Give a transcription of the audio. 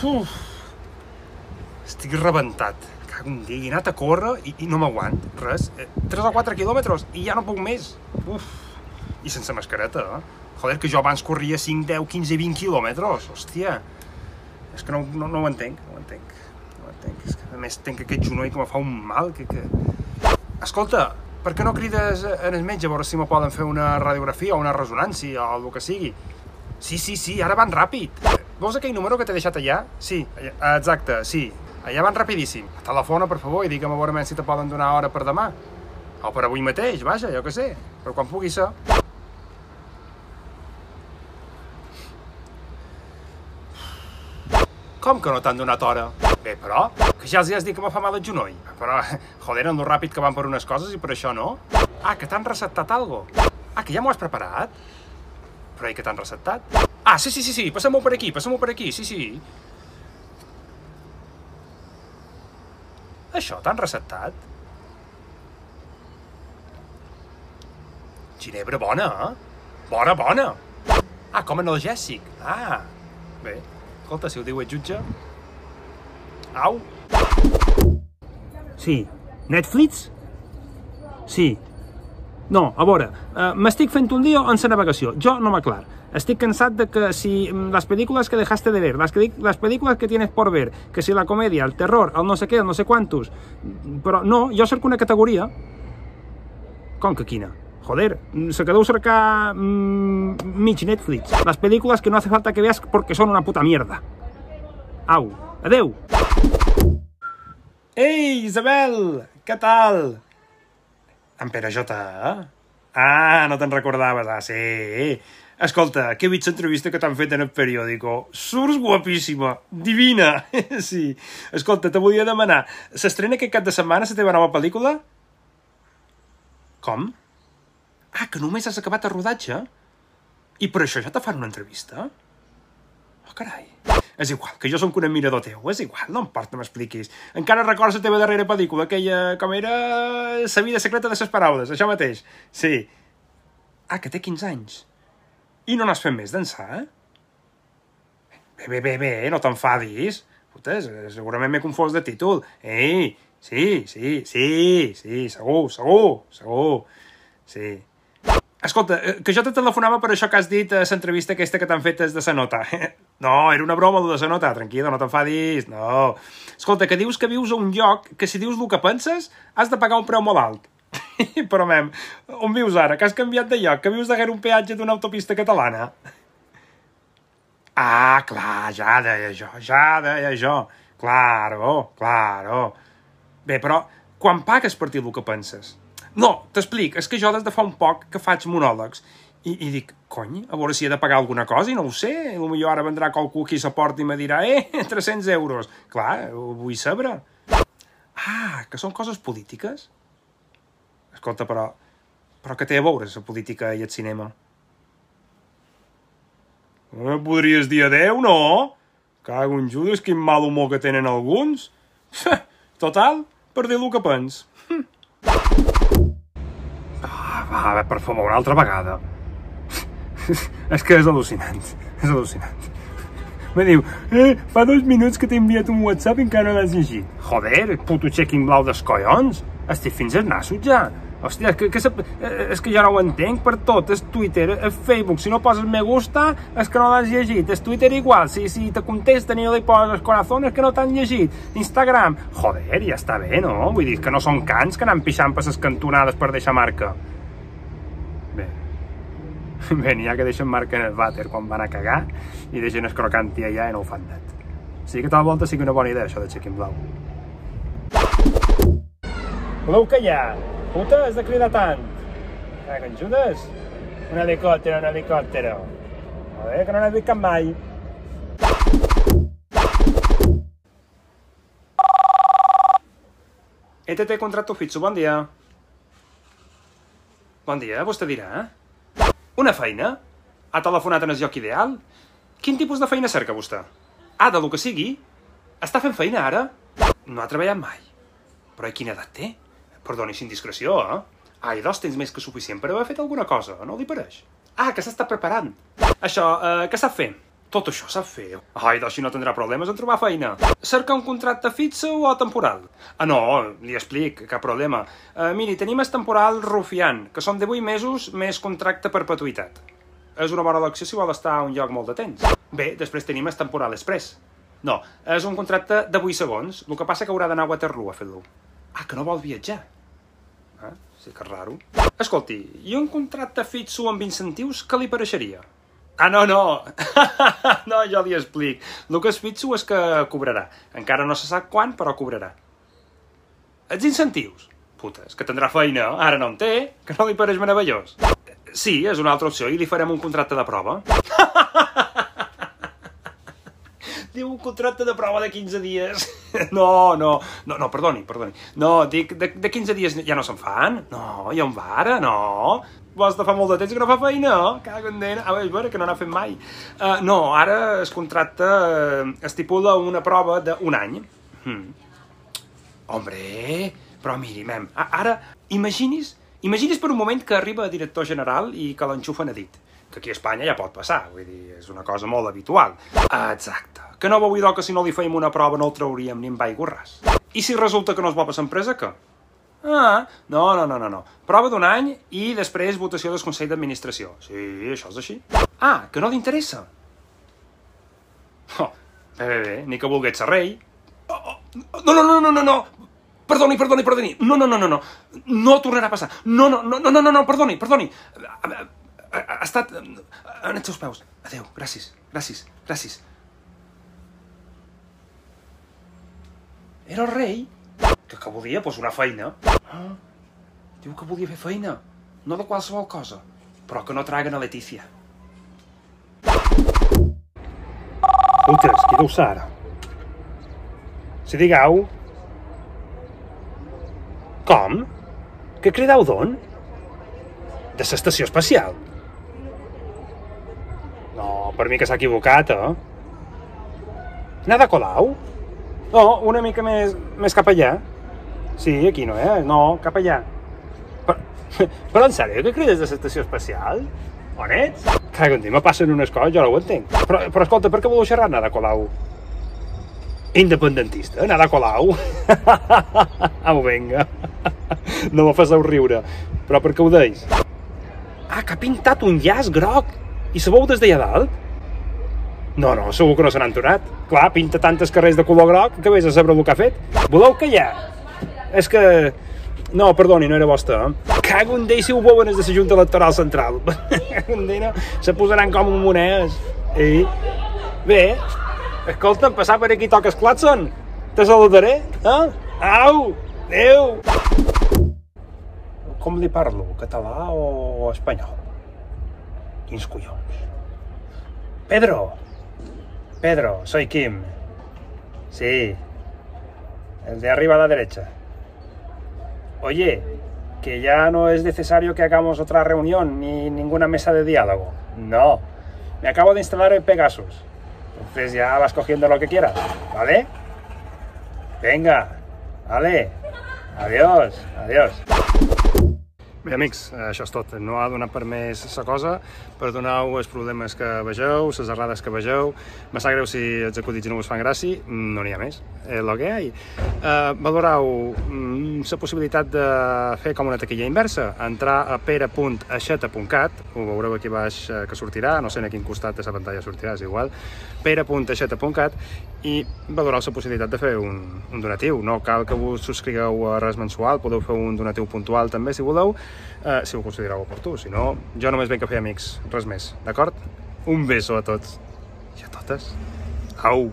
Uf. Estic rebentat. Cago en Déu, he anat a córrer i, i no m'aguant. Res. Eh, 3 o 4 quilòmetres i ja no puc més. Uf. I sense mascareta, eh? Joder, que jo abans corria 5, 10, 15, 20 quilòmetres. Hòstia. És que no, no, no ho entenc, no ho entenc. No ho entenc. És que, a més, tenc aquest genoll que me fa un mal, que... que... Escolta, per què no crides en el metge a veure si me poden fer una radiografia o una resonància o el que sigui? Sí, sí, sí, ara van ràpid. Veus aquell número que t'he deixat allà? Sí, allà- exacte, sí. Allà van rapidíssim. Telefona, per favor, i digue'm a veure si te poden donar hora per demà. O per avui mateix, vaja, jo què sé. Però quan pugui ser. Com que no t'han donat hora? Bé, però, que ja els has dit que me fa mal el genoll. Però, joder, amb lo ràpid que van per unes coses i per això no. Ah, que t'han receptat algo. Ah, que ja m'ho has preparat? Però que t'han receptat? Ah, sí, sí, sí, sí, passem-ho per aquí, passem-ho per aquí, sí, sí. Això t'han receptat? Ginebra bona, eh? Bona, bona! Ah, com analgèsic. Ah, bé. Escolta, si ho diu el jutge... Au! Sí. Netflix? Sí. No, a veure, uh, m'estic fent un lío en la navegació. Jo no m'aclar. Estic cansat de que si mm, las películas que dejaste de ver, las, que- las películas que tienes por ver, que si la comedia, el terror, el no sé què, el no sé quantos... Però no, jo cerco una categoria. Com que quina? Joder, mm, se quedó cercar mm, mig Netflix. Las películas que no hace falta que veas porque son una puta mierda. Au, adeu! Ei, Isabel! Què tal? En Pere eh? Ah, no te'n recordaves, ah, sí. Escolta, que he vist l'entrevista que t'han fet en el periòdico. Surts guapíssima, divina, sí. Escolta, te volia demanar, s'estrena aquest cap de setmana la teva nova pel·lícula? Com? Ah, que només has acabat el rodatge? I per això ja te fan una entrevista? Oh, carai. És igual, que jo som un admirador teu, és igual, no importa, m'expliquis. Encara recordes la teva darrera pel·lícula, aquella, com era... La vida secreta de les paraules, això mateix. Sí. Ah, que té 15 anys. I no n'has fet més d'ençà, eh? Bé, bé, bé, bé, no t'enfadis. Puta, segurament m'he confós de títol. Ei, sí, sí, sí, sí, segur, segur, segur. Sí. Escolta, eh, que jo te telefonava per això que has dit a l'entrevista aquesta que t'han fet de la nota. No, era una broma, de la nota, tranquil·la, no t'enfadis, no. Escolta, que dius que vius a un lloc que si dius el que penses has de pagar un preu molt alt. Però, mem, on vius ara? Que has canviat de lloc? Que vius darrere un peatge d'una autopista catalana? Ah, clar, ja deia jo, ja deia jo. Claro, claro. Bé, però, quan pagues per dir el que penses? No, t'explic, és que jo des de fa un poc que faig monòlegs i, i dic, cony, a veure si he de pagar alguna cosa i no ho sé, potser ara vendrà qualcú aquí a la porta i me dirà, eh, 300 euros. Clar, ho vull saber. Ah, que són coses polítiques? Escolta, però, però què té a veure la política i el cinema? Eh, podries dir adeu, no? Cago en Judes, quin mal humor que tenen alguns. Total, per dir el que pens. Ah, va, per favor, una altra vegada. és que és al·lucinant, és al·lucinant. Me diu, eh, fa dos minuts que t'he enviat un WhatsApp i encara no l'has llegit. Joder, puto checking blau dels collons. Estic fins als nassos ja. Hòstia, és que, que, eh, és que ja no ho entenc per tot. És Twitter, és Facebook. Si no poses me gusta, és que no l'has llegit. És Twitter igual. Si, si te contesten i no li poses corazón, és que no t'han llegit. Instagram. Joder, ja està bé, no? Vull dir que no són cans que anem pixant per les cantonades per deixar marca. Bé. N'hi ha que deixen marca en el vàter quan van a cagar i deixen el crocanti allà i no ho fan net. Sí que tal volta sí que una bona idea, això de xequín blau. Voleu callar? Puta, has de cridar tant. Ah, que en Judes? Un helicòptero, un helicòptero. A veure, que no n'he vist cap mai. ETT Contracto Fitxo, bon dia. Bon dia, vostè dirà. Una feina? Ha telefonat en el lloc ideal? Quin tipus de feina cerca vostè? Ah, de lo que sigui? Està fent feina ara? No ha treballat mai. Però i quina edat té? Perdoni, sin discreció, eh? Ai, dos temps més que suficient per haver fet alguna cosa, no li pareix? Ah, que s'està preparant. Això, eh, què sap fer? Tot això sap fer. Ai, doncs si no tindrà problemes en trobar feina. Cerca un contracte fix o temporal? Ah, no, li explic, cap problema. Uh, miri, tenim el temporal rufiant, que són de 8 mesos més contracte perpetuïtat. És una bona elecció si vol estar a un lloc molt de temps. Bé, després tenim el temporal express. No, és un contracte de 8 segons. El que passa que haurà d'anar a Waterloo a fer-lo. Ah, que no vol viatjar. Ah, sí que és raro. Escolti, i un contracte fixo amb incentius, què li pareixeria? Ah, no, no. no, jo li explic. Es fixo és que cobrarà. Encara no se sap quan, però cobrarà. Els incentius? Putes, que tindrà feina. Ara no en té, que no li pareix meravellós. Sí, és una altra opció i li farem un contracte de prova. Diu un contracte de prova de 15 dies. No, no, no, no, perdoni, perdoni. No, dic, de, de 15 dies ja no se'n fan? No, ja on va ara? No. Vols de fa molt de temps que no fa feina? Cago en dena. A veure, que no n'ha fet mai. Uh, no, ara es contracta, uh, estipula una prova d'un any. Hmm. Hombre, però miri, mem, ara, imaginis, imaginis per un moment que arriba a director general i que l'enxufen a dit que aquí a Espanya ja pot passar, vull dir, és una cosa molt habitual. Exacte. Que no vau idò que si no li feim una prova no el trauríem ni amb aigua ras. I si resulta que no es va passar empresa, què? Ah, no, no, no, no, no. Prova d'un any i després votació del Consell d'Administració. Sí, això és així. Ah, que no li interessa? Oh, bé, bé, bé, ni que volgués ser rei. Oh, oh, no, no, no, no, no, no, perdoni, perdoni, perdoni, no, no, no, no, no, no tornarà a passar, no, no, no, no, no, no, perdoni, perdoni, ha estat en els seus peus. Adéu, gràcies, gràcies, gràcies. Era el rei? Que, que volia? Pues una feina. Ah, diu que volia fer feina. No de qualsevol cosa. Però que no traguen a Letícia. Putes, qui deu ser ara? Si digueu... Com? Que crideu d'on? De l'estació espacial. Per mi que s'ha equivocat, eh? Nada Colau? No, una mica més, més cap allà. Sí, aquí no, eh? No, cap allà. Però, però en sèrio, que crides de l'estació espacial? On ets? Cago en me passen unes coses, jo no ho entenc. Però, però escolta, per què voleu xerrar Nada Colau? Independentista, Nada Colau? Au, vinga. No me faceu riure. Però per què ho deis? Ah, que ha pintat un llaç groc i sabeu des d'allà dalt? No, no, segur que no se n'han tornat. Clar, pinta tantes carrers de color groc que vés a saber el que ha fet. Voleu que ha? És que... No, perdoni, no era vostre. Eh? Cago en Déu si ho veuen de la Junta Electoral Central. Endina, se posaran com un monès. I... Bé, escolta'm, passar per aquí toques Clatson. Te saludaré, eh? Au! Adéu! Com li parlo? Català o espanyol? Quins collons. Pedro. Pedro, soy Kim. Sí. El de arriba a la derecha. Oye, que ya no es necesario que hagamos otra reunión ni ninguna mesa de diálogo. No. Me acabo de instalar el Pegasus. Entonces ya vas cogiendo lo que quieras, ¿vale? Venga, vale. Adiós, adiós. Bé, amics, això és tot. No ha donat per més la cosa. Perdoneu els problemes que vegeu, les errades que vegeu. Me sap greu si els acudits no us fan gràcia. No n'hi ha més. És el que hi ha. Uh, valoreu mm, la possibilitat de fer com una taquilla inversa. Entrar a pere.aixeta.cat. Ho veureu aquí baix eh, que sortirà. No sé a quin costat de la pantalla sortirà, és igual. pere.aixeta.cat i valoreu la possibilitat de fer un, un donatiu. No cal que us subscrigueu a res mensual. Podeu fer un donatiu puntual també, si voleu eh, si ho considereu oportú. Si no, jo només venc a fer amics, res més, d'acord? Un beso a tots i a totes. Au!